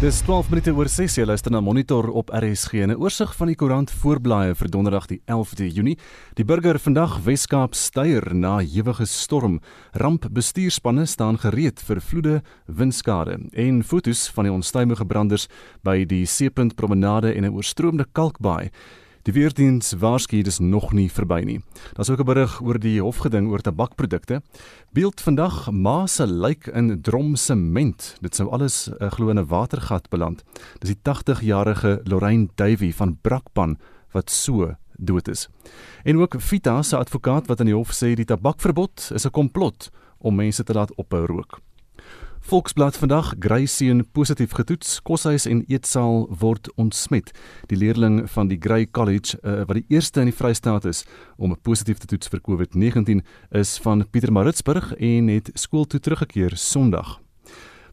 Dis 12 minute oor 6 jy luister na Monitor op RSG en 'n oorsig van die koerant voorblaaie vir Donderdag die 11de Junie. Die burger vandag Weskaap styer na ewige storm. Rampbestuurspanne staan gereed vir vloede, windskade en fotos van die onstuimige branders by die Seepunt Promenade en 'n oorstroomde kalkbaai. Die weerdiens waarsku dis nog nie verby nie. Daar's ook 'n berig oor die hofgeding oor tabakprodukte. Beeld vandag ma se lyk in drom sement. Dit sou alles uh, glo in 'n watergat beland. Dis die 80-jarige Lorraine Davey van Brakpan wat so dood is. En ook Vita se advokaat wat aan die hof sê die tabakverbod is 'n komplot om mense te laat ophou rook. Volksblad vandag Greyseun positief getoets. Koshuis en eetsaal word ontsmet. Die leerling van die Grey College uh, wat die eerste in die Vrystaat is om positief te toets vir COVID-19 is van Pietermaritzburg en het skool toe teruggekeer Sondag.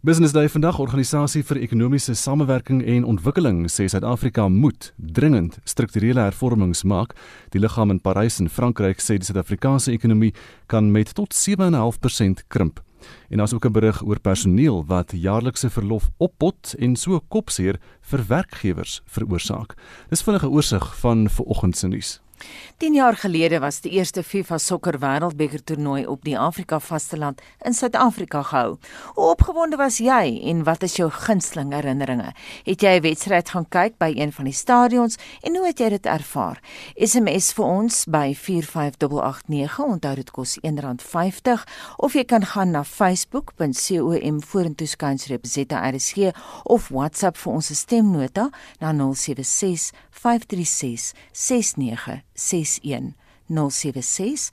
Business Day vandag organisasie vir ekonomiese samewerking en ontwikkeling sê Suid-Afrika moet dringend strukturele hervormings maak. Die liggaam in Parys in Frankryk sê die Suid-Afrikaanse ekonomie kan met tot 7.5% krimp. En daar's ook 'n berig oor personeel wat jaarlikse verlof oppot en so kopseer vir werkgewers veroorsaak. Dis vinnige oorsig van vanoggend se nuus. 10 jaar gelede was die eerste FIFA sokker wêreldbeker toernooi op die Afrika vasteland in Suid-Afrika gehou. Hoe opgewonde was jy en wat is jou gunsteling herinneringe? Het jy 'n wedstryd gaan kyk by een van die stadions en hoe het jy dit ervaar? SMS vir ons by 45889. Onthou dit kos R1.50 of jy kan gaan na facebook.com vorentoe skansreep ZRSG of WhatsApp vir ons stemnota na 076 536 69 6961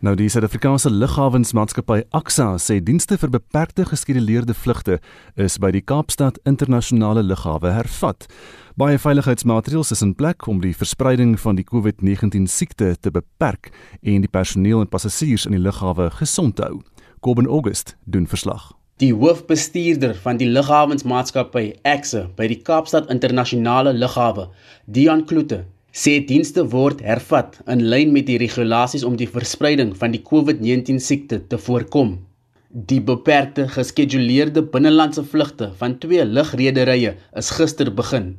Nou die Suid-Afrikaanse Lughawensmaatskappy Axa sê dienste vir beperkte geskeduleerde vlugte is by die Kaapstad Internasionale Lughawe hervat. Baie veiligheidsmaatreëls is in plek om die verspreiding van die COVID-19 siekte te beperk en die personeel en passasiers in die lughawe gesond te hou. Kobben August doen verslag. Die hoofbestuurder van die lughawensmaatskappy Axe by die Kaapstad Internasionale Lughawe, Dion Kloete, sê dienste word hervat in lyn met die regulasies om die verspreiding van die COVID-19 siekte te voorkom. Die beperkte geskeduleerde binnelandse vlugte van twee lugrederye is gister begin.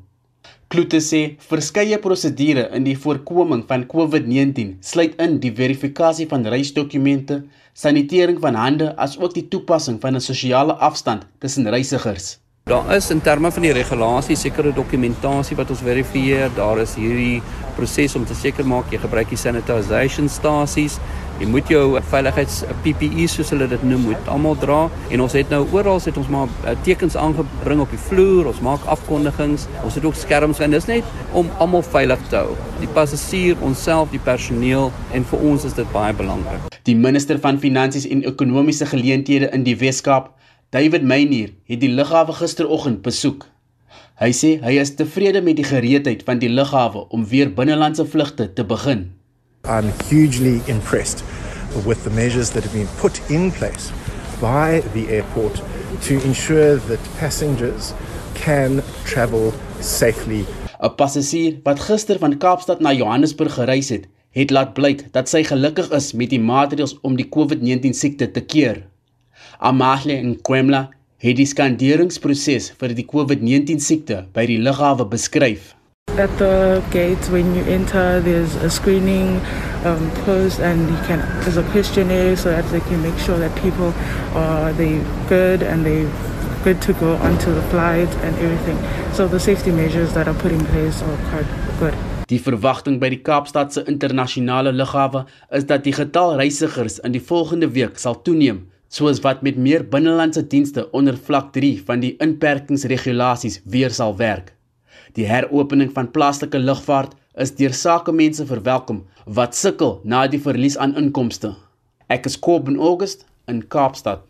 Kloete sê verskeie prosedure in die voorkoming van COVID-19 sluit in die verifikasie van reisdokumente, sanitering van hande asook die toepassing van 'n sosiale afstand tussen reisigers. Daar is in terme van die regulasie sekere dokumentasie wat ons verifieer. Daar is hierdie proses om te seker maak jy gebruik die sanitisation stasies. Jy moet jou veiligheids PPE soos hulle dit noem moet almal dra en ons het nou oral het ons maar eh, tekens aangebring op die vloer. Ons maak afkondigings. Ons het ook skerms en dis net om almal veilig te hou. Die passasier, onsself, die personeel en vir ons is dit baie belangrik. Die minister van Finansies en Ekonomiese Geleenthede in die Wes-Kaap, David Meyer, het die lughawe gisteroggend besoek. Hy sê hy is tevrede met die gereedheid van die lughawe om weer binnelandse vlugte te begin. I'm hugely impressed with the measures that have been put in place by the airport to ensure that passengers can travel safely. 'n Passasier wat gister van Kaapstad na Johannesburg gereis het, het laat blyk dat sy gelukkig is met die maatreëls om die COVID-19 siekte te keer. Amahle en Kwemla het die skanderingsproses vir die COVID-19 siekte by die lughawe beskryf. At the gate when you enter there's a screening um post and you can there's a questionnaire so that they can make sure that people are they good and they good to go onto the flight and everything. So the safety measures that are put in place are quite good. Die verwagting by die Kaapstadse internasionale lughawe is dat die getal reisigers in die volgende week sal toeneem, soos wat met meer binnelandse dienste onder vlak 3 van die inperkingsregulasies weer sal werk. Die heropening van plaaslike lugvaart is deur sakemense verwelkom wat sukkel na die verlies aan inkomste. Ek is Kob in August in Kaapstad.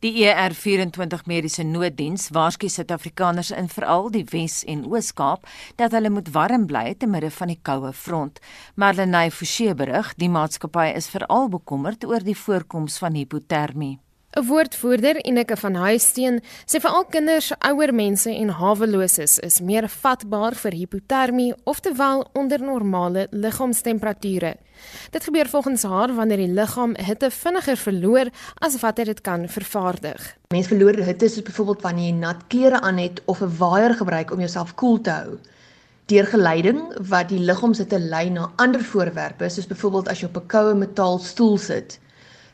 Die ER24 mediese nooddiens waarsku Suid-Afrikaners in veral die Wes en Oos-Kaap dat hulle moet warm bly te midde van die koue front. Marlenae Forsie berig, die maatskappy is veral bekommerd oor die voorkoms van hipotermie. 'n Woordvoerder, Enike van Huisteen, sê veral kinders, ouer mense en haweloses is meer vatbaar vir hipotermie, oftewel onder normale liggaamstemperature. Dit gebeur volgens haar wanneer die liggaam hitte vinniger verloor as wat dit kan vervaardig. Mense verloor hitte soos byvoorbeeld wanneer jy nat klere aan het of 'n waaier gebruik om jouself koel cool te hou. Deur geleiding wat die liggaamshitte lei na ander voorwerpe, soos byvoorbeeld as jy op 'n koue metaal stoel sit.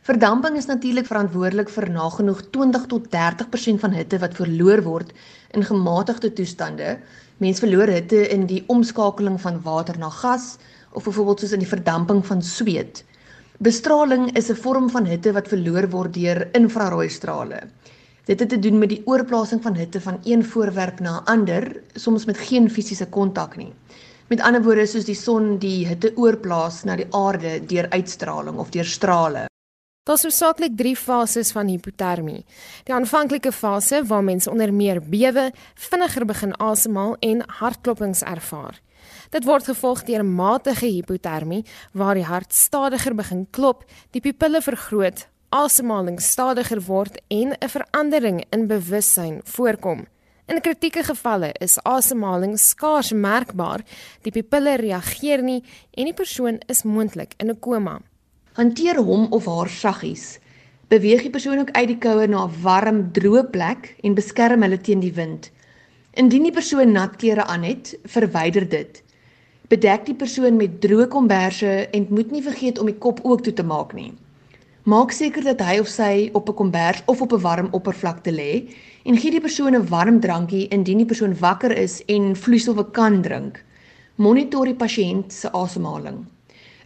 Verdamping is natuurlik verantwoordelik vir nagenoeg 20 tot 30% van hitte wat verloor word in gematigde toestande. Mens verloor hitte in die omskakeling van water na gas of byvoorbeeld soos in die verdamping van sweet. Bestraling is 'n vorm van hitte wat verloor word deur infrarooi strale. Dit het te doen met die oorplasing van hitte van een voorwerp na 'n ander, soms met geen fisiese kontak nie. Met ander woorde soos die son die hitte oorplaas na die aarde deur uitstraling of deur strale. Daar is saaklik 3 fases van hipotermie. Die aanvanklike fase waar mens onder meer bewe, vinniger begin asemhaal en hartklopings ervaar. Dit word gevolg deur matige hipotermie waar die hart stadiger begin klop, die pupille vergroot, asemhaling stadiger word en 'n verandering in bewussyn voorkom. In kritieke gevalle is asemhaling skaars merkbaar, die pupille reageer nie en die persoon is moontlik in 'n koma. Hanteer hom of haar saggies. Beweeg die persoon ook uit die koue na 'n warm, droë plek en beskerm hulle teen die wind. Indien die persoon nat klere aan het, verwyder dit. Bedek die persoon met droë komberse en moet nie vergeet om die kop ook toe te maak nie. Maak seker dat hy of sy op 'n kombers of op 'n warm oppervlakte lê en gee die persoon 'n warm drankie indien die persoon wakker is en vloeistowwe kan drink. Monitor die pasiënt se asemhaling.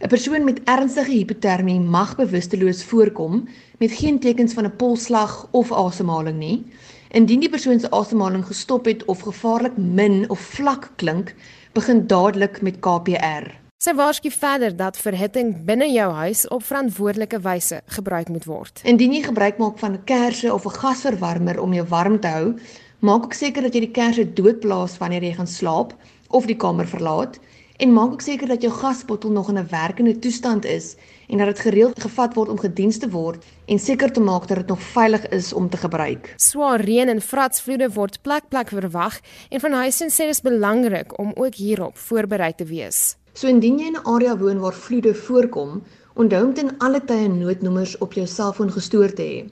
'n Persoon met ernstige hipotermie mag bewusteloos voorkom met geen tekens van 'n polsslag of asemhaling nie. Indien die persoon se asemhaling gestop het of gevaarlik min of vlak klink, begin dadelik met KPR. Sy waarsku verder dat verhitting binne jou huis op verantwoordelike wyse gebruik moet word. Indien jy gebruik maak van 'n kersse of 'n gasverwarmer om jou warm te hou, maak ook seker dat jy die kersse doodblaas wanneer jy gaan slaap of die kamer verlaat en maak ook seker dat jou gasbottel nog in 'n werkende toestand is en dat dit gereeld gevat word om gediens te word en seker te maak dat dit nog veilig is om te gebruik. Swaar reën en vratsvloede word plek plek verwag en van huis en sê dit is belangrik om ook hierop voorberei te wees. So indien jy in 'n area woon waar vloede voorkom, onthou om ten alle tye noodnommers op jou selfoon gestoor te hê.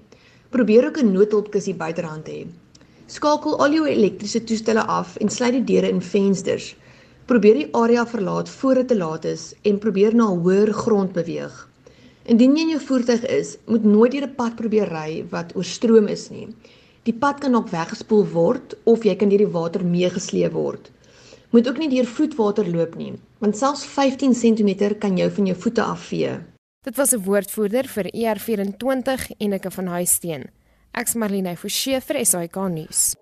Probeer ook 'n noodhulpkussie buiterhand hê. Skakel al jou elektriese toestelle af en sluit die deure en vensters. Probeer die area verlaat voor dit te laat is en probeer na hoër grond beweeg. Indien jy in jou voertuig is, moet nooit deur 'n pad probeer ry wat oorstroom is nie. Die pad kan ook weggespoel word of jy kan deur die water meegesleep word. Moet ook nie deur vloedwater loop nie, want selfs 15 cm kan jou van jou voete afvee. Dit was 'n woordvoerder vir ER24 Enike van Huisteen. Ek's Marlene Forsie vir SAK nuus.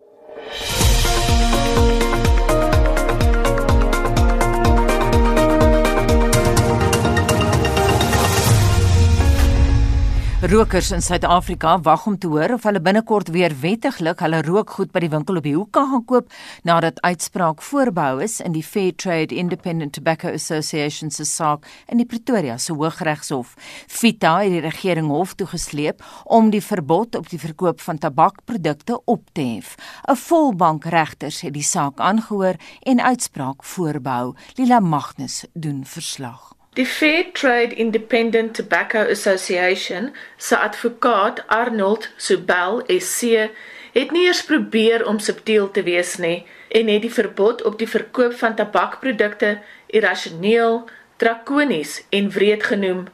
Rokers in Suid-Afrika wag om te hoor of hulle binnekort weer wettiglik hulle rookgoed by die winkel op die hoek kan gaan koop nadat uitspraak voorbehou is in die Fair Trade Independent Tobacco Association se saak in die Pretoria se Hooggeregshof. Vita het die regering hof toe gesleep om die verbod op die verkoop van tabakprodukte op te hef. 'n Volbank regters het die saak aangehoor en uitspraak voorbehou. Lila Magnus doen verslag. Die Fair Trade Independent Tobacco Association se advokaat Arnold Subel SC het nie eers probeer om subtiel te wees nie en het die verbod op die verkoop van tabakprodukte irrasioneel, drakonies en wreed genoem.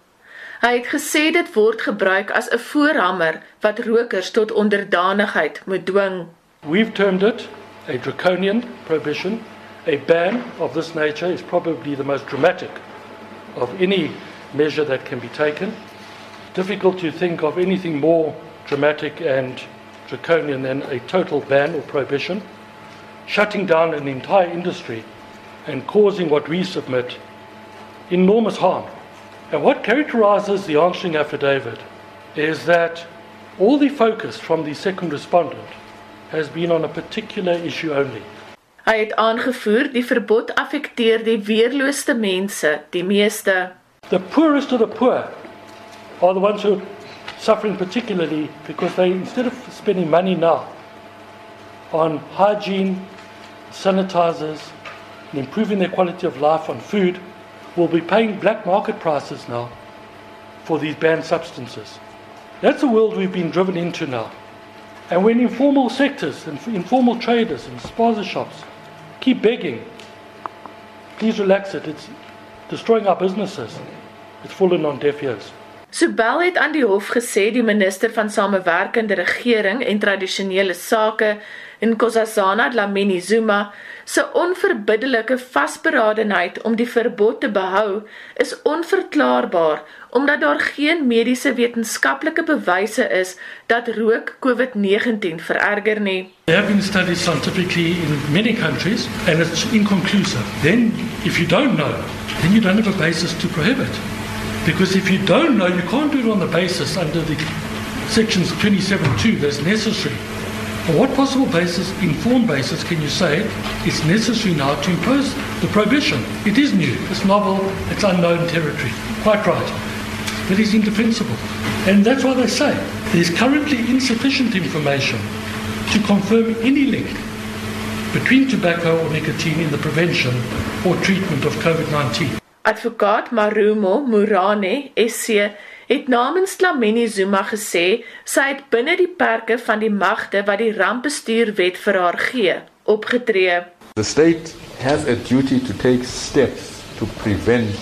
Hy het gesê dit word gebruik as 'n voorhamer wat rokers tot onderdanigheid moet dwing. We've termed it a draconian prohibition. A ban of this nature is probably the most dramatic of any measure that can be taken. Difficult to think of anything more dramatic and draconian than a total ban or prohibition, shutting down an entire industry and causing what we submit enormous harm. And what characterizes the answering affidavit is that all the focus from the second respondent has been on a particular issue only. Hy het aangevoer die verbod affekteer die weerloosste mense, die meeste. The poorest of the poor are the ones who suffering particularly because they, instead of spending money now on hygiene, sanitizers, and improving their quality of life on food, will be paying black market prices now for these banned substances. That's the world we've been driven into now. And when informal sectors and informal traders and spaza shops keep begging, please relax it, it's destroying our businesses, it's fallen on deaf ears. Sobel het aan die hof gesê die minister van samewerkende regering en tradisionele sake Nkosazana Dlamini Zuma se onverbiddelike vasberadenheid om die verbod te behou is onverklaarbaar omdat daar geen mediese wetenskaplike bewyse is dat rook COVID-19 vererger nie. There have been studies scientifically in many countries and it's inconclusive. Then if you don't know, then you don't have a basis to prohibit. Because if you don't know, you can't do it on the basis under the sections 27.2 that's necessary. On what possible basis, informed basis, can you say it's necessary now to impose the prohibition? It is new, it's novel, it's unknown territory. Quite right. But it's indefensible. And that's why they say there's currently insufficient information to confirm any link between tobacco or nicotine in the prevention or treatment of COVID 19. Advokaat Marumo Murane SC het namens Tlamini Zuma gesê sy het binne die perke van die magte wat die rampbestuurwet vir haar gee opgetree. The state has a duty to take steps to prevent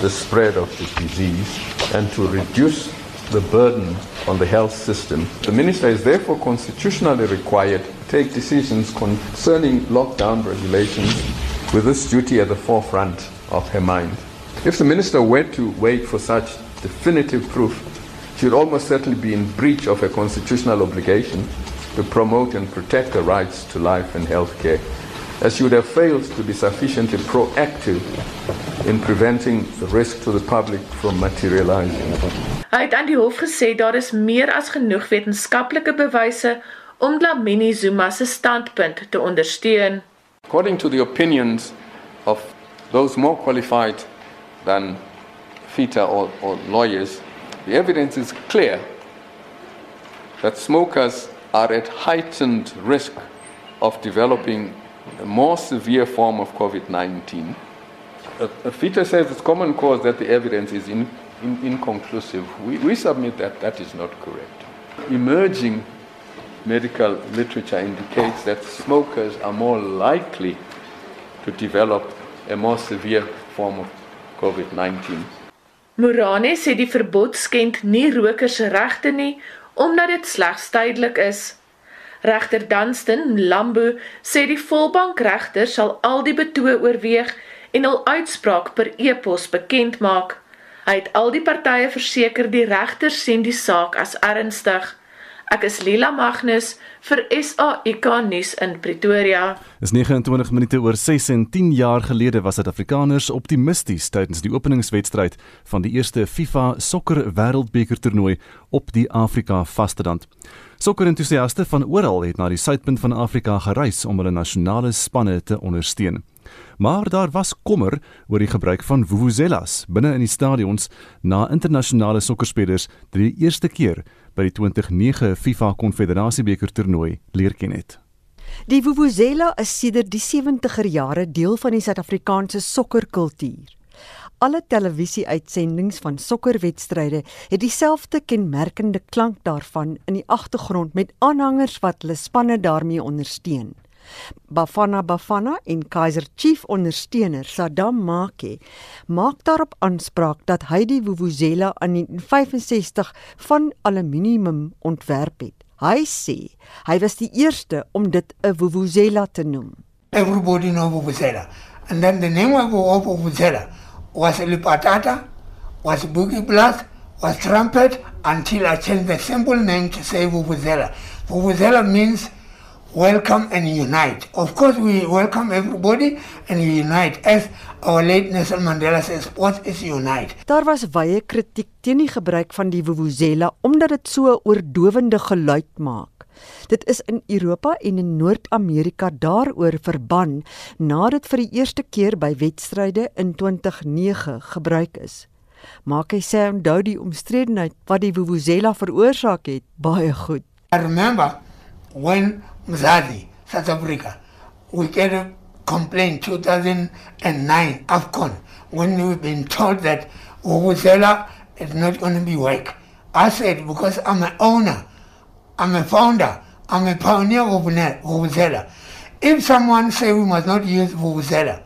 the spread of the disease and to reduce the burden on the health system. The minister is therefore constitutionally required to take decisions concerning lockdown regulations with this duty at the forefront of her mind. If the minister were to wait for such definitive proof, she would almost certainly be in breach of her constitutional obligation to promote and protect the rights to life and health care, as she would have failed to be sufficiently proactive in preventing the risk to the public from materializing. Hy het aan die hof gesê daar is meer as genoeg wetenskaplike bewyse om Dlamini Zuma se standpunt te ondersteun. According to the opinions of those more qualified than FITA or, or lawyers, the evidence is clear that smokers are at heightened risk of developing a more severe form of COVID 19. FITA says it's common cause that the evidence is in, in, inconclusive. We, we submit that that is not correct. Emerging medical literature indicates that smokers are more likely to develop a more severe form of COVID-19. Morane sê die verbod skend nie rokers se regte nie omdat dit slegs tydelik is. Regter Dunstan Lambo sê die volbank regter sal al die betoë oorweeg en hul uitspraak per e-pos bekend maak. Hy het al die partye verseker die regter sien die saak as ernstig. Ek is Lila Magnus vir SAIK nuus in Pretoria. Is 29 minute oor 6 en 10 jaar gelede was Suid-Afrikaners optimisties tydens die openingswedstryd van die eerste FIFA sokker wêreldbeker toernooi op die Afrika vasteland. Sokkerentoesiaste van oral het na die suidpunt van Afrika gereis om hulle nasionale spanne te ondersteun. Maar daar was kommer oor die gebruik van vuvuzelas binne in die stadions na internasionale sokkerspelers die eerste keer by die 2009 FIFA Konfederasiebeker toernooi leer ken het. Die vuvuzela is sedert die 70er jare deel van die Suid-Afrikaanse sokkerkultuur. Alle televisie-uitsendings van sokkerwedstryde het dieselfde kenmerkende klank daarvan in die agtergrond met aanhangers wat hulle spanne daarmee ondersteun. Bafana Bafana en Kaiser Chief ondersteuner Saddam Make maak daarop aanspraak dat hy die vuvuzela in 1965 van aluminium ontwerp het. Hy sê hy was die eerste om dit 'n vuvuzela te noem. Everybody know vuvuzela. And then the name of vuvuzela was Lipatata, was Boogie Blast, was Trumpet until I changed the simple name to say vuvuzela. Vuvuzela means welcome and unite. Of course, we welcome everybody and unite. As our late Nelson Mandela says, what is unite? Daar was baie kritiek teen die gebruik van die vuvuzela omdat dit so 'n oordowende geluid maak. Dit is in Europa en in Noord-Amerika daaroor verban nadat vir die eerste keer by wedstryde in 2009 gebruik is. Maak hy sê onthou die omstredenheid wat die vuvuzela veroorsaak het baie goed. I remember when Mzadi, South Africa, we get a complaint 2009 AFCON when we've been told that vuvuzela is not going to be work. I said because I'm an owner, I'm a founder, I'm a pioneer of vuvuzela. If someone say we must not use vuvuzela,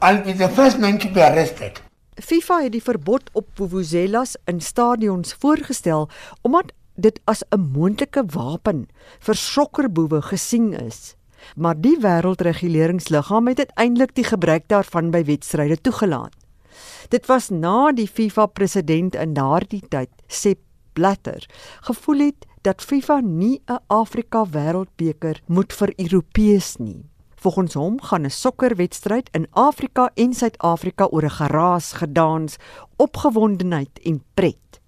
I'll be the first man to be arrested. FIFA het die verbod op vuvuzelas in stadions voorgestel omdat dit as 'n moontlike wapen vir sokkerboewe gesien is. Maar die wêreldreguleringsliggaam het uiteindelik die gebruik daarvan by wedstryde toegelaat. Dit was na die FIFA president in daardie tyd, Sepp Blatter, gevoel het dat FIFA nie 'n Afrika Wêreldbeker moet vir Europeërs nie. Volgens hom gaan 'n sokkerwedstryd in Afrika en Suid-Afrika oor 'n geraas, gedans, opgewondenheid en pret.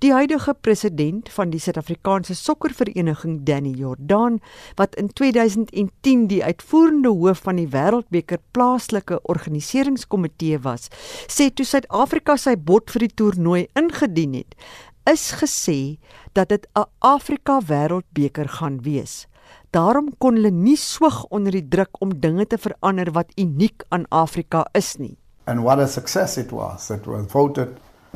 Die huidige president van die Suid-Afrikaanse Sokkervereniging, Danny Jordaan, wat in 2010 die uitvoerende hoof van die Wêreldbeker plaaslike organiseringskomitee was, sê toe Suid-Afrika sy bod vir die toernooi ingedien het, is gesê dat dit 'n Afrika Wêreldbeker gaan wees. Daarom kon hulle nie swig onder die druk om dinge te verander wat uniek aan Afrika is nie. And what a success it was. It was voted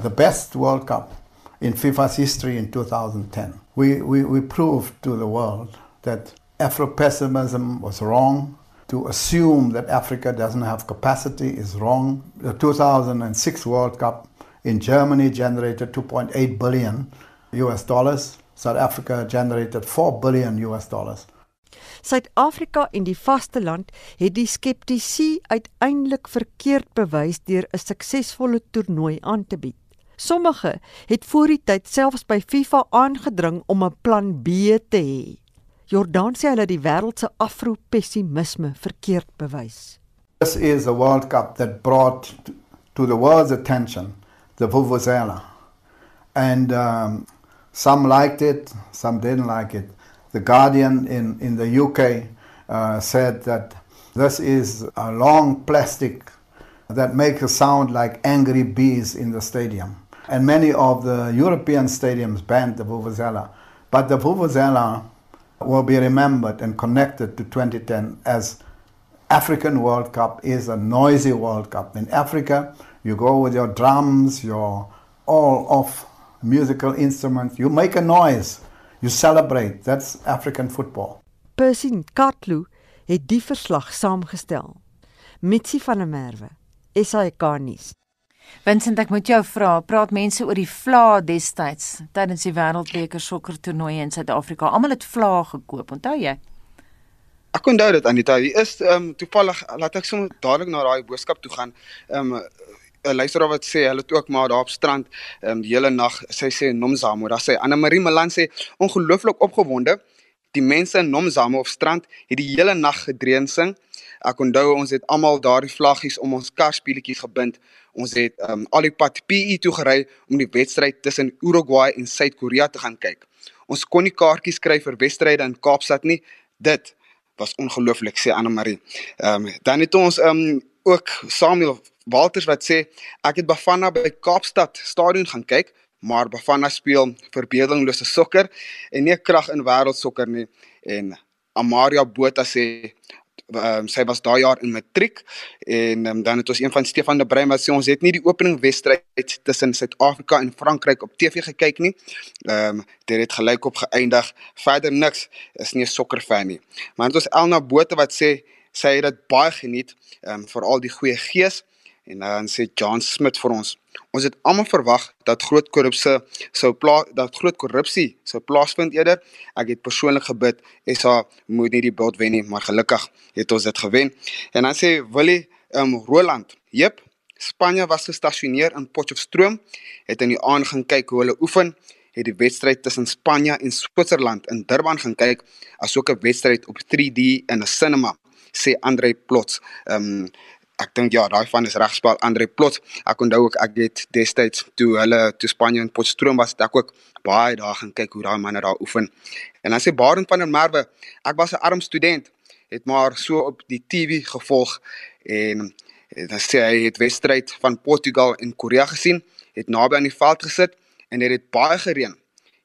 the best World Cup in FIFA's history in 2010. We, we, we proved to the world that Afro-pessimism was wrong. To assume that Africa doesn't have capacity is wrong. The 2006 World Cup in Germany generated 2.8 billion US dollars. South Africa generated 4 billion US dollars. Suid-Afrika en die vasteland het die skeptici uiteindelik verkeerd bewys deur 'n suksesvolle toernooi aan te bied. Sommige het voor die tyd selfs by FIFA aangedring om 'n plan B te hê. Jordan sê hulle die wêreld se afro-pessimisme verkeerd bewys. This is a World Cup that brought to the world's attention the vuvuzela. And um, some liked it, some didn't like it. The Guardian in, in the UK uh, said that this is a long plastic that makes a sound like angry bees in the stadium. And many of the European stadiums banned the Vuvuzela. But the Vuvuzela will be remembered and connected to 2010 as African World Cup is a noisy World Cup. In Africa, you go with your drums, your all of musical instruments, you make a noise, you celebrate. That's African football. Percy Katlu het die verslag saamgestel. Mitsi van der Merwe, SAK nuus. Vincent, ek moet jou vra, praat mense oor die vla destyds tydens die Wêreldbeker sokker toernooi in Suid-Afrika. Almal het vla gekoop, onthou jy? Ek onthou dit Anita. Hier is ehm um, toevallig laat ek sommer dadelik na daai boodskap toe gaan. Ehm um, 'n luisteraar wat sê hulle het ook maar daar op strand ehm um, die hele nag sy sê Nomzamo, daar sê Anna Marie Malan sê ongelooflik opgewonde. Die mense in Nomzamo op strand het die hele nag gedreun sing. Ek onthou ons het almal daardie vlaggies om ons karspeletjies gebind. Ons het um, al die pad PE toe gery om die wedstryd tussen Uruguay en Suid-Korea te gaan kyk. Ons kon nie kaartjies kry vir wedstryde in Kaapstad nie. Dit was ongelooflik sê Anna Marie. Ehm um, dan het ons ehm um, ook Samuel Walters wat sê ek het Bafana by Kaapstad stadion gaan kyk, maar Bafana speel verbeeldinglose sokker en nie krag in wêreldsokker nie en Amaria Botha sê um, sy was daai jaar in matriek en um, dan het ons een van Stefan de Bruin wat sê ons het nie die opening wedstryd tussen Suid-Afrika en Frankryk op TV gekyk nie. Ehm um, dit het gelyk op geëindig. Verder niks is nie 'n sokkerfan nie. Maar dit was Elna Botha wat sê sy het dit baie geniet, ehm um, veral die goeie gees en dan sê John Smith vir ons Ons het almal verwag dat groot korrupsie sou plaas dat groot korrupsie sou plaasvind eerder. Ek het persoonlik gebid SA moet nie die bult wen nie, maar gelukkig het ons dit gewen. En dan sê Willie um, Roland, "Jep, Spanje was gestasioneer in Potchefstroom, het in die aand gaan kyk hoe hulle oefen." het die wedstryd tussen Spanje en Switserland in Durban gaan kyk asook 'n wedstryd op 3D in 'n cinema sê Andre Plots. Ehm um, ek dink ja, daai van is regspel Andre Plot. Ek onthou ook ek het destyds toe hulle toe Spanje in Potchefstroom was, ek ook baie daar gaan kyk hoe daai manne daar oefen. En dan sê Barend van der Merwe, ek was 'n arm student, het maar so op die TV gevolg en Dan sê hy het wedstryd van Portugal en Korea gesien, het naby aan die veld gesit en dit het, het baie gereën.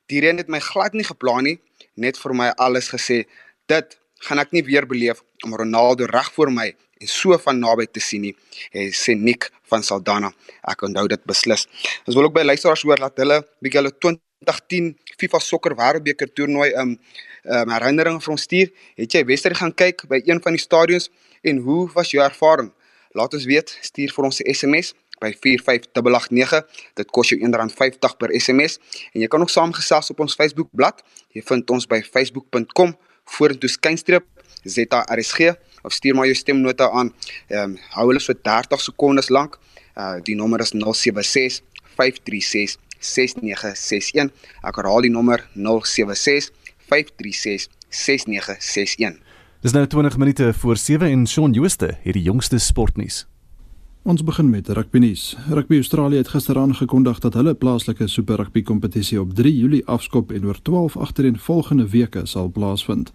Die reën het my glad nie geplan nie, net vir my alles gesê. Dit gaan ek nie weer beleef om Ronaldo reg voor my en so van naby te sien nie. Hy sê Nick van Saldana. Ek onthou dit beslis. Ons wil ook by luisteraars hoor dat hulle bietjie hulle 2010 FIFA sokker wêreldbeker toernooi um um herinneringe vir ons stuur. Het jy wedstryd gaan kyk by een van die stadions en hoe was jou ervaring? Laat ons weet, stuur vir ons 'n SMS by 45889. Dit kos jou R1.50 per SMS en jy kan ook saamgesels op ons Facebook bladsy. Jy vind ons by facebook.com vorentoe skynstreep ZRSG of stuur maar jou stemnota aan. Ehm um, hou hulle so 30 sekondes lank. Uh die nommer is 076 536 6961. Ek herhaal die nommer 076 536 6961. Dis nou 20 minute voor 7 en Shaun Jooste het die jongste sportnuus. Ons begin met rugby nuus. Rugby Australië het gister aangekondig dat hulle plaaslike Super Rugby kompetisie op 3 Julie afskop en oor 12 agtereenvolgende weke sal plaasvind.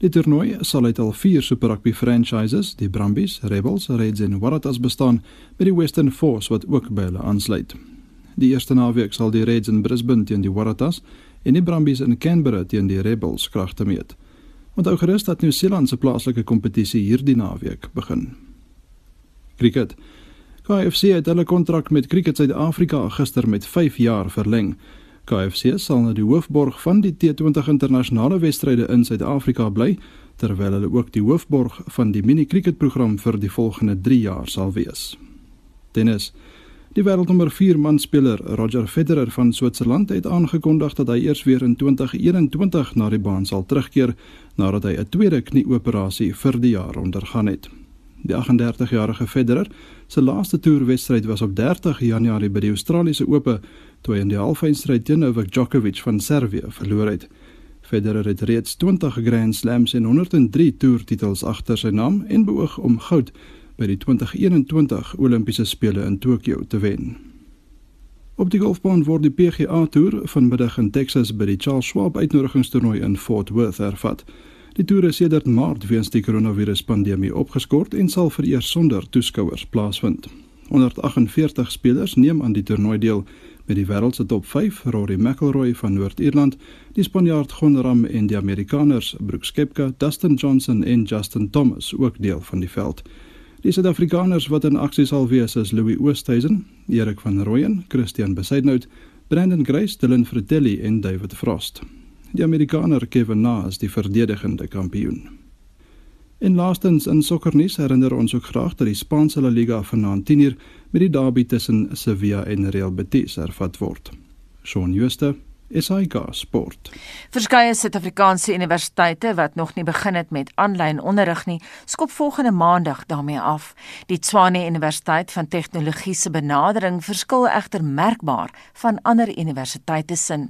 Die toernooi sal uit al vier Super Rugby franchises, die Brumbies, Rebels, Reds en Waratahs bestaan, met die Western Force wat ook by hulle aansluit. Die eerste naweek sal die Reds in Brisbane teen die Waratahs en die Brumbies in Canberra teen die Rebels kragte meet. Onthou gerus dat Nieu-Seeland se plaaslike kompetisie hierdie naweek begin. Cricket. KFC het hulle kontrak met Cricket Suid-Afrika gister met 5 jaar verleng. KFC sal nou die hoofborg van die T20 internasionale wedstryde in Suid-Afrika bly, terwyl hulle ook die hoofborg van die mini cricketprogram vir die volgende 3 jaar sal wees. Tennis. Die wêreldnommer 4 manspeler Roger Federer van Switserland het aangekondig dat hy eers weer in 2021 na die baan sal terugkeer nadat hy 'n tweede knieoperasie vir die jaar ondergaan het. Die 38-jarige Federer se laaste toerwedstryd was op 30 Januarie by die Australiese Ope toe hy in die halfeindstryd teen Novak Djokovic van Servië verloor het. Federer het reeds 20 Grand Slams en 103 toertitels agter sy naam en beoog om goud by die 2021 Olimpiese spele in Tokio te wen. Op die golfbaan word die PGA Tour vanmiddag in Texas by die Charles Schwab uitnodigingstoernooi in Fort Worth hervat. Die toer is sedert Maart weens die koronaviruspandemie opgeskort en sal vereers sonder toeskouers plaasvind. 148 spelers neem aan die toernooi deel met die wêreld se top 5 Rory McIlroy van Noord-Ierland, die Spanjaard Jon Rahm en die Amerikaners Brooks Koepka, Dustin Johnson en Justin Thomas ook deel van die veld. Die Suid-Afrikaners wat in aksie sal wees is Louis Oosthuizen, Erik van Rooyen, Christian Besaidnout, Brandon Grace, Dylan Fratelli en David Frost. Die Amerikaner Kevin Na is die verdedigende kampioen. En laastens in sokkernuus herinner ons ook graag dat die Spaanse La Liga vanaand 10uur met die derby tussen Sevilla en Real Betis hervat word. Shaun Schuster SAK Sport. Verskeie Suid-Afrikaanse universiteite wat nog nie begin het met aanlyn onderrig nie, skop volgende maandag daarmee af. Die Tshwane Universiteit van Tegnologie se benadering verskil egter merkbaar van ander universiteite se.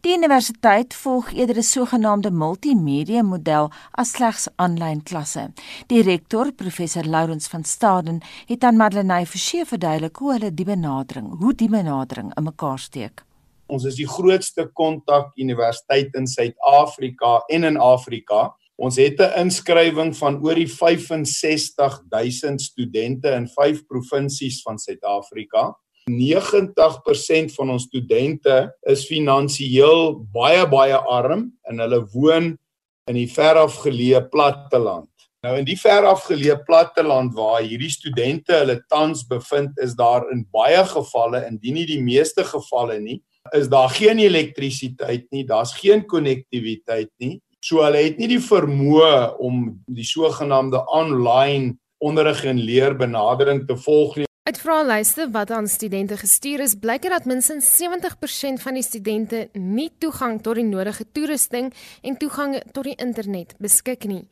Die universiteit volg eerder 'n sogenaamde multimedia model as slegs aanlyn klasse. Die rektor, professor Lourens van Staden, het aan Madeleine Forsie verduidelik hoe hulle die benadering, hoe die benadering in mekaar steek. Ons is die grootste kontak universiteit in Suid-Afrika en in Afrika. Ons het 'n inskrywing van oor die 65000 studente in 5 provinsies van Suid-Afrika. 90% van ons studente is finansiëel baie baie arm en hulle woon in die verafgeleë platteland. Nou in die verafgeleë platteland waar hierdie studente hulle tans bevind, is daar in baie gevalle, indien nie die meeste gevalle nie, is daar geen elektrisiteit nie, daar's geen konnektiwiteit nie. So hulle het nie die vermoë om die sogenaamde online onderrig en leer benadering te volg nie. Uit vraelyste wat aan studente gestuur is, blyk dit dat minstens 70% van die studente nie toegang tot die nodige toerusting en toegang tot die internet beskik nie.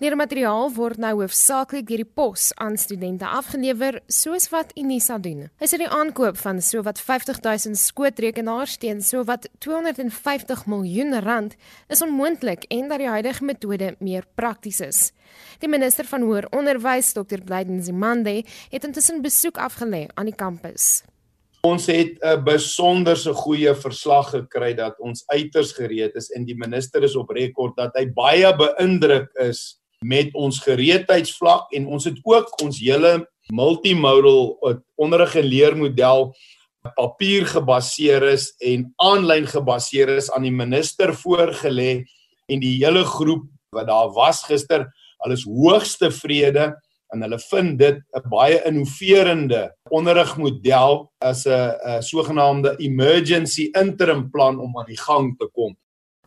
Leermateriaal word nou hoofsaaklik deur die pos aan studente afgelewer, soos wat Unisa doen. Hy sê die aankoop van sowat 50 000 skootrekenaars teen sowat 250 miljoen rand is onmoontlik en dat die huidige metode meer prakties is. Die minister van hoër onderwys, Dr. Blyden Zimande, het intussen besoek afgelê aan die kampus. Ons het 'n besonderse goeie verslag gekry dat ons uiters gereed is en die minister is op rekord dat hy baie beïndruk is met ons gereedheidsvlak en ons het ook ons hele multimodal onderrig en leermodel papier gebaseer is en aanlyn gebaseer is aan die minister voorgelê en die hele groep wat daar was gister, hulle is hoogs tevrede en hulle vind dit 'n baie innoverende onderrigmodel as 'n sogenaamde emergency interim plan om aan die gang te kom.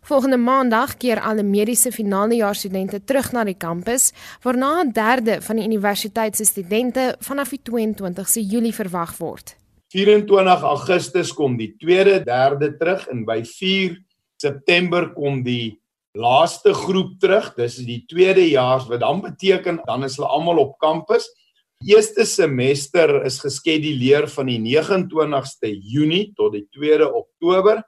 Volgende maandag keer alle mediese finaaljaarstudente terug na die kampus, waarna 'n derde van die universiteit se studente vanaf die 22ste Julie verwag word. 24 Augustus kom die tweede, derde terug en by 4 September kom die laaste groep terug. Dis die tweede jaars wat dan beteken dan is hulle almal op kampus. Eerste semester is geskeduleer van die 29ste Junie tot die 2de Oktober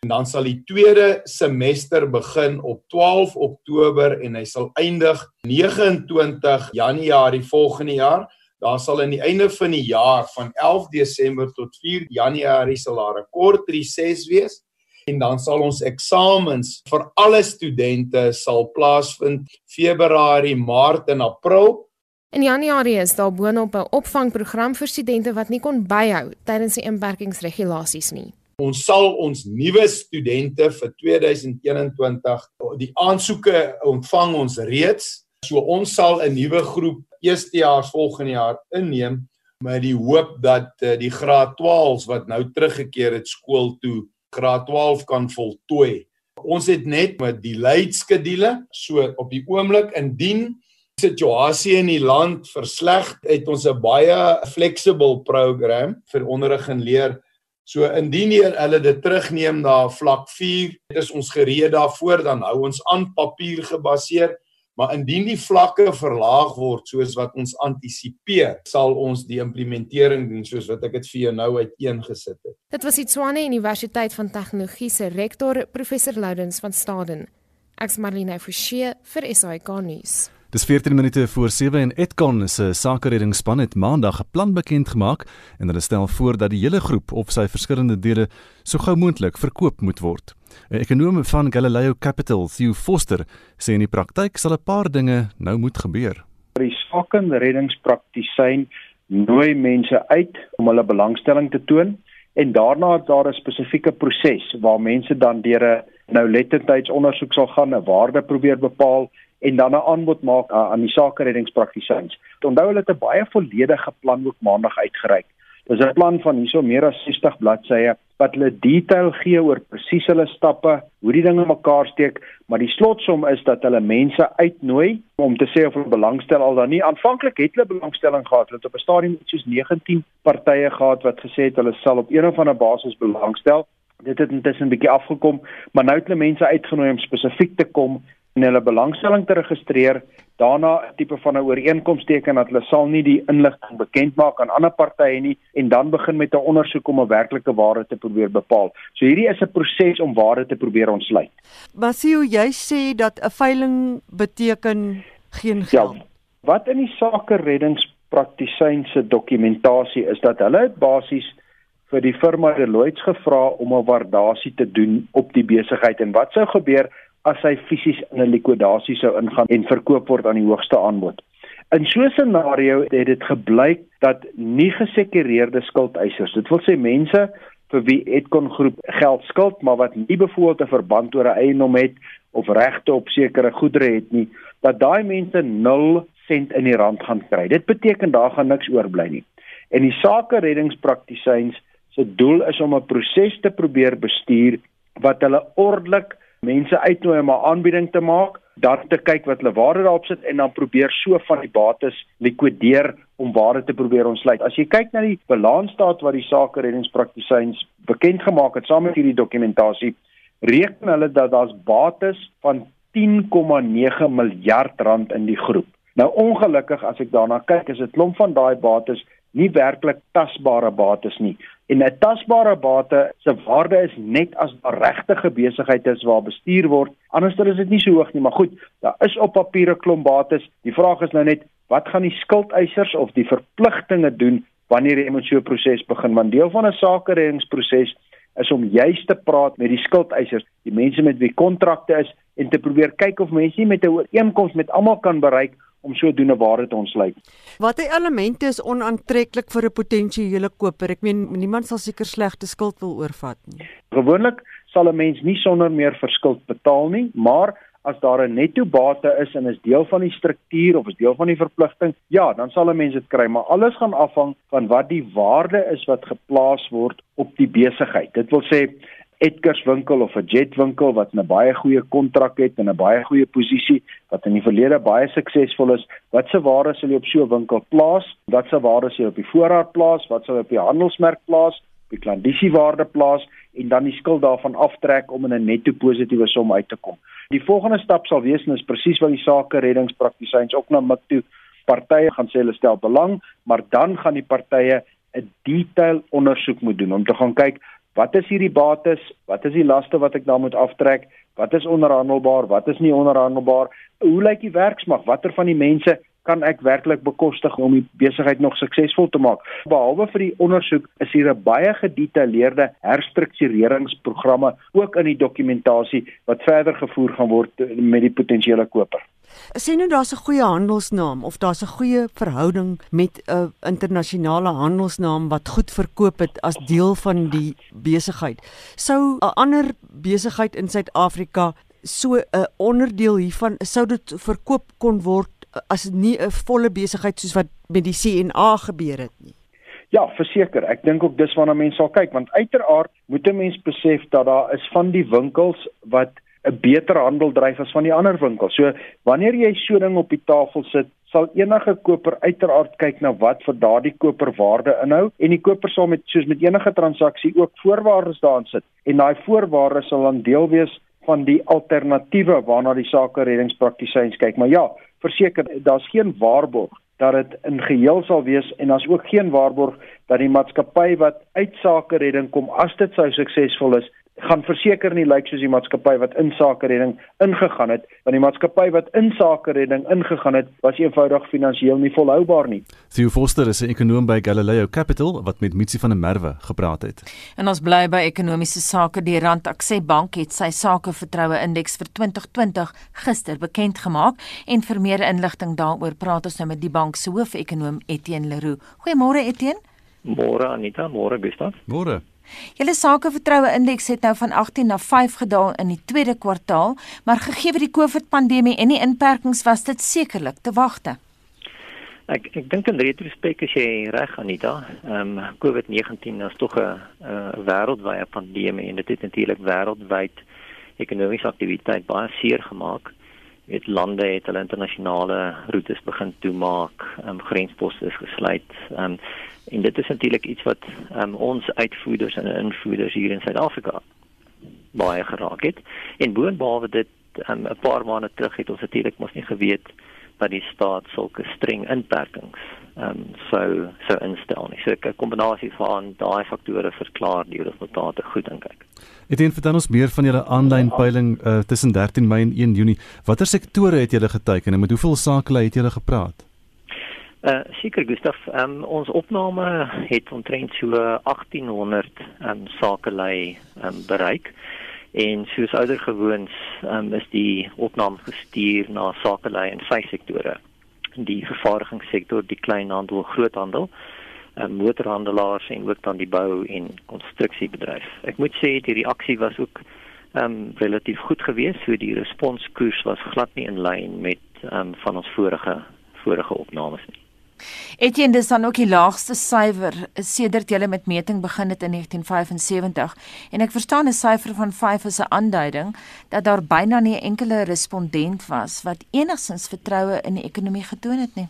En dan sal die tweede semester begin op 12 Oktober en hy sal eindig 29 Januarie volgende jaar. Daar sal aan die einde van die jaar van 11 Desember tot 4 Januarie sal daar 'n kort reses wees en dan sal ons eksamens vir alle studente sal plaasvind Februarie, Maart en April. In Januarie is daar boonop 'n opvangprogram vir studente wat nie kon byhou tydens die inperkingsregulasies nie. Ons sal ons nuwe studente vir 2021 die aansoeke ontvang ons reeds. So ons sal 'n nuwe groep eerstejaars volgende jaar inneem met die hoop dat uh, die graad 12s wat nou teruggekeer het skool toe graad 12 kan voltooi. Ons het net met die leidskedule so op die oomblik indien situasie in die land versleg het ons 'n baie flexible program vir onderrig en leer So indien hulle dit terugneem na vlak 4, dit is ons gereed daarvoor dan hou ons aan papier gebaseer, maar indien die vlakke verlaag word soos wat ons antisipeer, sal ons die implementering doen soos wat ek dit vir jou nou uiteengesit het. Dit was die Tshwane Universiteit van Tegnologie se rektor professor Loudens van Staden. Ek's Marlene Forsie vir SAK nuus. Dis 14 minute voor 7 en Etcon se sakereddingsspan het maandag 'n plan bekend gemaak en hulle stel voor dat die hele groep op sy verskillende dele so gou moontlik verkoop moet word. 'n Ekonom van Galileo Capital, Theo Foster, sê in die praktyk sal 'n paar dinge nou moet gebeur. Die sakereddingspraktisyn nooi mense uit om hulle belangstelling te toon en daarna is daar 'n spesifieke proses waar mense dan deur 'n nou lettertydsondersoek sal gaan, 'n waarde probeer bepaal en dan 'n aanbod maak aan die sakereddingspraktisyns. Onthou hulle het 'n baie volledige plan ook maandag uitgereik. Dis 'n plan van hierso meer as 60 bladsye wat hulle detail gee oor presies hulle stappe, hoe die dinge mekaar steek, maar die slotsom is dat hulle mense uitnooi om te sê of hulle belangstel al dan nie. Aanvanklik het hulle belangstelling gehad, hulle het op 'n stadium soos 19 partye gehad wat gesê het hulle sal op een of ander basis belangstel. Dit het intussen 'n bietjie afgekom, maar nou het hulle mense uitgenooi om spesifiek te kom en hulle belangstelling te registreer, daarna 'n tipe van 'n ooreenkoms teken dat hulle sal nie die inligting bekend maak aan ander partye nie en dan begin met 'n ondersoek om 'n werklike waarde te probeer bepaal. So hierdie is 'n proses om waarde te probeer ontsluit. Basio, jy sê dat 'n veiling beteken geen geld. Ja, wat in die sake reddingspraktisyn se dokumentasie is dat hulle basies vir die firma Deloitte gevra om 'n waardasie te doen op die besigheid en wat sou gebeur as hy fisies in 'n likwidasie sou ingaan en verkoop word aan die hoogste aanbod. In so 'n scenario het dit gebleik dat nie gesekureerde skuldeisers, dit wil sê mense vir wie Edcon groep geld skuld maar wat nie byvoorbeeld 'n verband oor 'n eiendom het of regte op sekere goedere het nie, dat daai mense 0 sent in die rand gaan kry. Dit beteken daar gaan niks oorbly nie. En die sake reddingspraktisyns se doel is om 'n proses te probeer bestuur wat hulle ordelik mense uitnooi om 'n aanbieding te maak, dan te kyk wat hulle waarde daarop sit en dan probeer so van die bates likwideer om waarde te probeer ontsluit. As jy kyk na die balansstaat wat die sake reddingspraktisyns bekend gemaak het saam met hierdie dokumentasie, reken hulle dat daar's bates van 10,9 miljard rand in die groep. Nou ongelukkig as ek daarna kyk, is dit klomp van daai bates nie werklik tasbare bates nie. En 'n tasbare bate se waarde is net as daar regte besigheid is waar bestuur word. Andersder is dit nie so hoog nie, maar goed, daar is op papier 'n klomp bates. Die vraag is nou net, wat gaan die skuldeisers of die verpligtinge doen wanneer jy met so 'n proses begin? Want deel van 'n sakereddingsproses is om juis te praat met die skuldeisers, die mense met wie kontrakte is en te probeer kyk of mense nie met 'n ooreenkoms met almal kan bereik om sodoende waarde te ontsluit. Watter elemente is onaantreklik vir 'n potensiële koper? Ek meen niemand sal seker slegte skuld wil oorvat nie. Gewoonlik sal 'n mens nie sonder meer verskuld betaal nie, maar as daar 'n netto bate is en is deel van die struktuur of is deel van die verpligting, ja, dan sal 'n mens dit kry, maar alles gaan afhang van wat die waarde is wat geplaas word op die besigheid. Dit wil sê Edgars winkel of 'n Jet winkel wat 'n baie goeie kontrak het en 'n baie goeie posisie wat in die verlede baie suksesvol is, wat se waarde sal jy op so 'n winkel plaas? Wat se waarde sal jy op die voorraad plaas? Wat sal jy op die handelsmerk plaas? Die klandisiewaarde plaas en dan die skuld daarvan aftrek om in 'n netto positiewe som uit te kom. Die volgende stap sal wees en is presies wat die sake reddingspraktisyns ook na mik toe partye gaan sê hulle stel belang, maar dan gaan die partye 'n detail ondersoek moet doen om te gaan kyk wat is hierdie bates, wat is die laste wat ek dan moet aftrek, wat is onderhandelbaar, wat is nie onderhandelbaar, hoe lyk die werksmag, watter van die mense kan ek werklik bekostig om die besigheid nog suksesvol te maak. Behalwe vir die ondersoek is hier 'n baie gedetailleerde herstruktureringsprogramme ook in die dokumentasie wat verder gevoer gaan word met die potensiële koper. Sien nou daar's 'n goeie handelsnaam of daar's 'n goeie verhouding met 'n internasionale handelsnaam wat goed verkoop het as deel van die besigheid. Sou 'n ander besigheid in Suid-Afrika so 'n onderdeel hiervan sou dit verkoop kon word as nie 'n volle besigheid soos wat met die CNA gebeur het nie. Ja, verseker. Ek dink ook dis waarna mense sal kyk want uiteraard moet 'n mens besef dat daar is van die winkels wat 'n beter handel dryf as van die ander winkels. So wanneer jy so ding op die tafel sit, sal enige koper uiteraard kyk na wat vir daardie koper waarde inhou en die koper sal met soos met enige transaksie ook voorwaardes daarin sit en daai voorwaardes sal dan deel wees van die alternatiewe waarna die sake reddingspraktisyns kyk. Maar ja, verseker, daar's geen waarborg dat dit in geheel sal wees en daar's ook geen waarborg dat die maatskappy wat uit sake redding kom as dit sou suksesvol is, gaan verseker nie lyk soos die maatskappy wat in sake redding ingegaan het, want die maatskappy wat in sake redding ingegaan het, was eenvoudig finansiëel nie volhoubaar nie. Theo Forster is 'n ekonom by Galileo Capital wat met Mitsi van der Merwe gepraat het. En ons bly by ekonomiese sake. Die Rand Akse Bank het sy sakevertroue indeks vir 2020 gister bekend gemaak en vir meer inligting daaroor praat ons nou met die bank se hoofekonoom Etienne Leroux. Goeiemôre Etienne. Môre Anita, môre Gustav. Môre. Julle sakevertroue indeks het nou van 18 na 5 gedaal in die tweede kwartaal, maar gegee die COVID-pandemie en die inperkings was dit sekerlik te wagte. Ek ek dink in retrospek as jy reg Anita, ehm um, COVID-19 is tog 'n wêreldwye pandemie en dit het natuurlik wêreldwyd ekonomiese aktiwiteit baie seer gemaak. Dit lande het hulle internasionale roetes begin toemaak, ehm um, grensposte is gesluit. Ehm um, En dit is natuurlik iets wat um, ons uitvoerders en invoerders hier in Suid-Afrika baie geraak het. En boonbehalwe dit um, 'n paar maande terug het ons natuurlik mos nie geweet dat die staat sulke streng inperkings ehm um, sou sou instel nie. So 'n kombinasie van daai faktore verklaar die resultate goed dink ek. Het een vertel ons meer van julle aanlyn peiling uh, tussen 13 Mei en 1 Junie. Watter sektore het julle geteken en met hoeveel sakelei het julle gepraat? Uh seker Gustaf, um, ons opname het omtrent so 1800 um sakelei um bereik en soos oudergewoons um is die opname gestuur na sakelei in vyf sektore. Die vervaardigingssektor, die kleinhandel, groothandel, um motorhandelaars en ook dan die bou en konstruksiebedryf. Ek moet sê die reaksie was ook um relatief goed geweest, so die responskoers was glad nie in lyn met um van ons vorige vorige opnames nie. Etienne dis dan ook die laagste syfer sedert jy met meting begin het in 1975 en ek verstaan 'n syfer van 5 is 'n aanduiding dat daar byna nie 'n enkele respondent was wat enigsins vertroue in die ekonomie getoon het nie.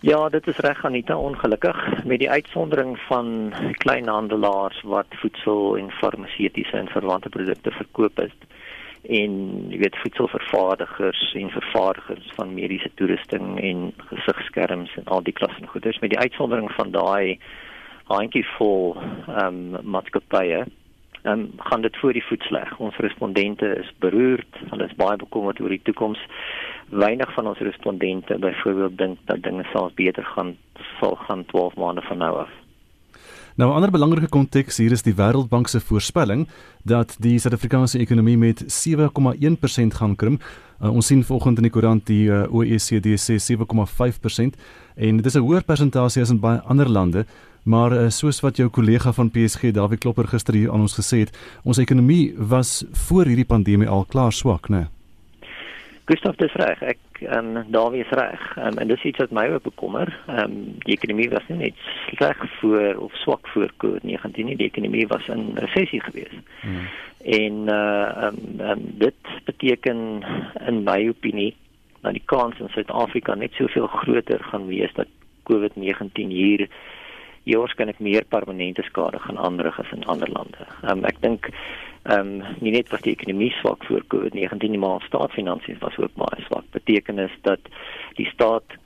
Ja, dit is reg Anita, ongelukkig met die uitsondering van kleinhandelaars wat voedsel en farmaseutiese en verwante produkte verkoop het en jy weet voedselvervaardigers en vervaardigers van mediese toerusting en gesigskerms en al die klasse goederes met die uitsondering van daai handjie vol ehm um, maatskappye ehm um, gaan dit voor die voet sleg. Ons respondente is beroerd, hulle is baie bekommerd oor die toekoms. Weinig van ons respondente byvoorbeeld dink dat dinge sal beter gaan sal gaan 12 maande van nou af. Nou 'n ander belangrike konteks hier is die Wêreldbank se voorspelling dat die Suid-Afrikaanse ekonomie met 7,1% gaan krimp. Uh, ons sien vanoggend in die koerant die uh, OECD sê 7,5% en dit is 'n hoër persentasie as in baie ander lande. Maar uh, soos wat jou kollega van PSG Dawie Klopper gister hier aan ons gesê het, ons ekonomie was voor hierdie pandemie al klaar swak, né? Nee? Gustav dis reg. Ek ehm um, Dawie is reg. Um, en dis iets wat my ook bekommer. Ehm um, die ekonomie was nie net sleg voor of swak voor COVID-19 nie. Die ekonomie was in resessie geweest. Hmm. En uh ehm um, um, dit beteken in my opinie dat die kans in Suid-Afrika net soveel groter gaan wees dat COVID-19 hier hier waarskynlik meer permanente skade gaan aanrig as in ander lande. Ehm um, ek dink ehm um, nie net was die ekonomie swak voor COVID-19 nie, maar staatsfinansies was ook baie swak. Beteken is dat die staat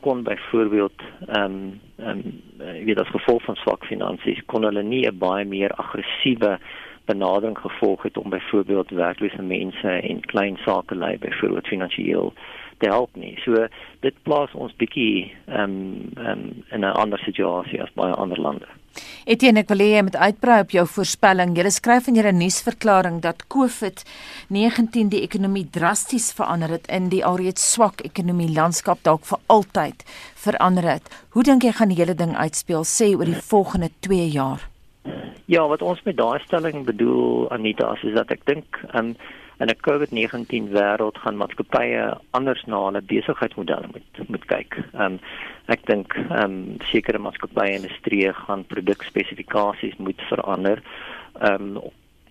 kon byvoorbeeld ehm um, ehm um, wie das gevolg van swak finansies kon hulle nie 'n baie meer aggressiewe benadering gevolg het om byvoorbeeld werklose mense en klein sake lei byvoorbeeld finansiëel te help nie. So dit plaas ons bietjie ehm um, ehm um, in 'n ander situasie as baie ander lande. Etienne, ek wil hê jy moet uitbrei op jou voorspelling. Jy skryf in jou nuusverklaring dat COVID-19 die ekonomie drasties verander het in die alreeds swak ekonomie landskap dalk vir altyd verander het. Hoe dink jy gaan die hele ding uitspeel sê oor die volgende 2 jaar? Ja, wat ons met daai stelling bedoel Anita, is dat ek dink um, in 'n COVID-19 wêreld gaan maatskappye anders na hulle besigheidsmodelle moet moet kyk. Ehm um, ek dink ehm um, sekere maatskappye en industrie gaan produkspesifikasies moet verander ehm um,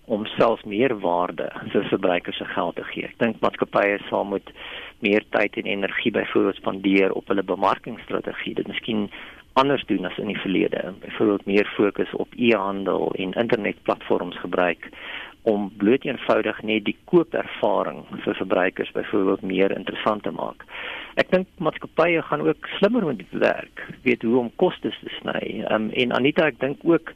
om selfs meer waarde vir verbruikers se geld te gee. Ek dink maatskappye sal moet meer tyd en energie byvoorbeeld spandeer op hulle bemarkingsstrategie. Dit miskien anders doen as in die verlede. Byvoorbeeld meer fokus op e-handel en internetplatforms gebruik om bloot eenvoudig net die koopervaring vir verbruikers byvoorbeeld meer interessant te maak. Ek dink maatskappye gaan ook slimmer moet werk, weet hoe om kostes te sny. Um, en Anita, ek dink ook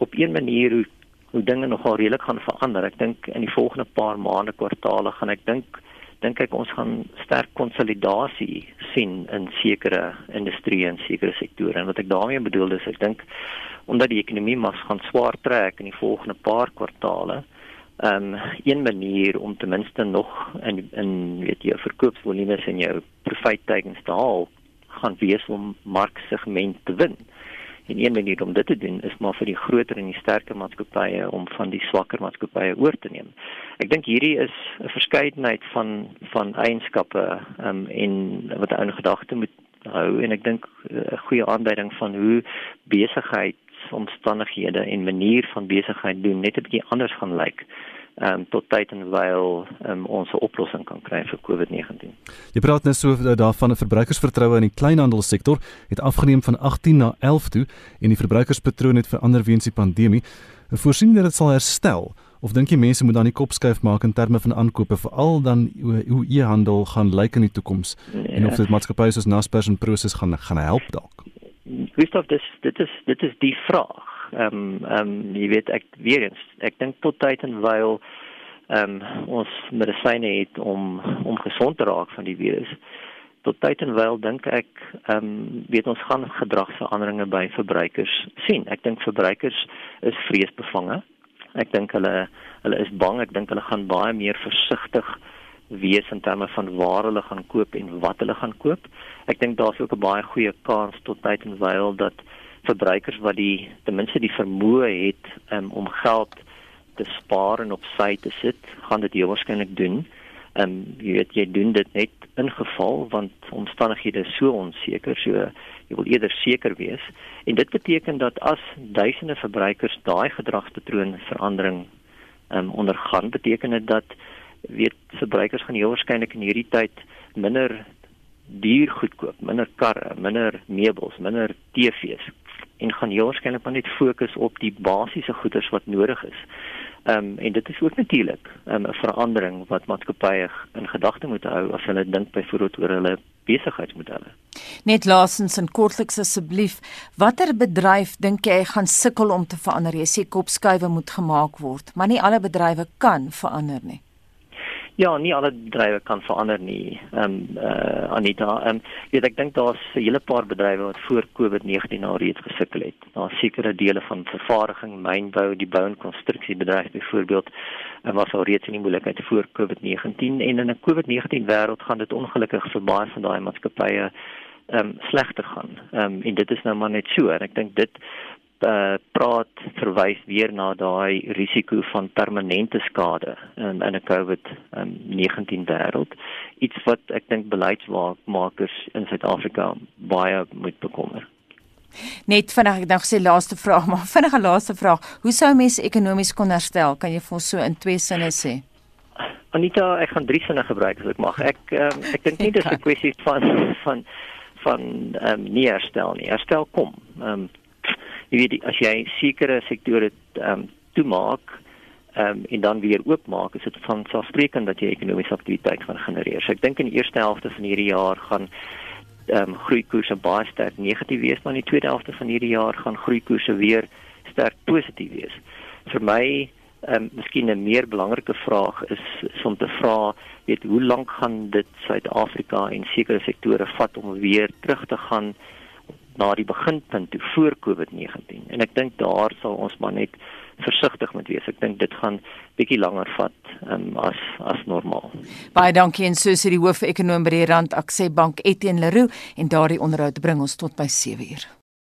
op een manier hoe hoe dinge nogal redelik gaan verander. Ek dink in die volgende paar maande, kwartaale gaan ek dink dink ek ons gaan sterk konsolidasie sien in sekere industrieë en sekere sektore. En wat ek daarmee bedoel is ek dink omdat die ekonomie mas gaan swaar trek in die volgende paar kwartaale. Ehm um, een manier om ten minste nog in in weet jy verkoopsvolumes en jou profiettekens te haal gaan wees om marksegment te wen. En een manier om dit te doen is maar vir die groter en die sterker maatskappye om van die swakker maatskappye oor te neem. Ek dink hierdie is 'n verskeidenheid van van eienskappe um, en wat ou gedagte moet hou en ek dink 'n goeie aanduiding van hoe besigheid omstandighede en manier van besigheid doen net 'n bietjie anders gaan lyk um, tot tyd en wyl um, ons 'n oplossing kan kry vir COVID-19. Jy praat net so daarvan 'n verbruikersvertroue in die kleinhandelsektor het afgeneem van 18 na 11 toe en die verbruikerspatroon het verander weens die pandemie. Voorsien dat dit sal herstel of dink jy mense moet dan die kop skuif maak in terme van aankope veral dan hoe e-handel gaan lyk in die toekoms nee. en of dit maatskappye soos Naspers en Prosus gaan gaan help dalk? Christoph, dis dit is dit is die vraag. Ehm um, ehm um, jy weet ek weer eens, ek dink tot tyd en wyl ehm um, ons medisyne het om om gesond te raak van die virus. Tot tyd en wyl dink ek ehm um, weet ons gaan gedragsveranderinge by verbruikers sien. Ek dink verbruikers is vreesbevange. Ek dink hulle hulle is bang. Ek dink hulle gaan baie meer versigtig wees in terme van waar hulle gaan koop en wat hulle gaan koop. Ek dink daar's ook 'n baie goeie kans tot tyd en wyl dat verbruikers wat die ten minste die vermoë het um, om geld te spaar en op sy te sit, gaan dit waarskynlik doen. Ehm um, jy weet jy doen dit net in geval want omstandighede is so onseker, so jy wil eerder seker wees. En dit beteken dat as duisende verbruikers daai gedragspatroon verandering ehm um, ondergaan, beteken dit dat weet verbruikers gaan heel waarskynlik in hierdie tyd minder duur goedkoop, minder karre, minder meubels, minder TV's en gaan heel waarskynlik maar net fokus op die basiese goederes wat nodig is. Ehm um, en dit is ook natuurlik ehm, 'n um, verandering wat maatskappye in gedagte moet hou as hulle dink byvoorbeeld oor hulle besigheidsmodelle. Net laasens en kortliks asseblief, watter bedryf dink jy gaan sukkel om te verander? Jy sê kopskuive moet gemaak word, maar nie alle bedrywe kan verander nie. Ja, nie alle bedrywe kan verander nie. Ehm um, uh, Anita, ehm um, weet ek dink daar's 'n hele paar bedrywe wat voor COVID-19 al reeds gesukkel het. Daar's sekere dele van vervaardiging, mynbou, die bou en konstruksiebedryf byvoorbeeld en was al reeds in die moeilikheid voor COVID-19 en in 'n COVID-19 wêreld gaan dit ongelukkig vir baie van daai maatskappye ehm um, slegter gaan. Ehm um, en dit is nou maar net so en ek dink dit uh, praat verwys weer na daai risiko van permanente skade um, in 'n COVID-19 um, wêreld. Iets wat ek dink beleidsmakers in Suid-Afrika baie moet bekommer. Net vinnig ek nou gesê laaste vraag, maar vinnige laaste vraag. Hoe sou mense ekonomies kon herstel? Kan jy vir ons so in twee sinne sê? Anita, ek gaan drie sinne gebruik as ek mag. Ek um, ek dink nie dis 'n kwessie van van van ehm um, nie herstel nie. Herstel kom. Ehm um, jy weet as jy sekere sektore ehm um, toemaak ehm um, en dan weer oopmaak, is dit van selfsprekend dat jy ekonomiese aktiwiteit gaan genereer. So ek dink in die eerste helfte van hierdie jaar gaan ehm um, groeikoerse baie sterk negatief wees, maar in die tweede helfte van hierdie jaar gaan groeikoerse weer sterk positief wees. Vir my ehm um, miskien 'n meer belangrike vraag is, is om te vra, weet hoe lank gaan dit Suid-Afrika en sekere sektore vat om weer terug te gaan na die beginpunt toe voor COVID-19. En ek dink daar sal ons maar net versigtig moet wees. Ek dink dit gaan bietjie langer vat um, as as normaal. Baie dankie en so sê die hoof-ekonoom by die Rand Aksie Bank Etienne Leroux en daardie onderhoud bring ons tot by 7 uur.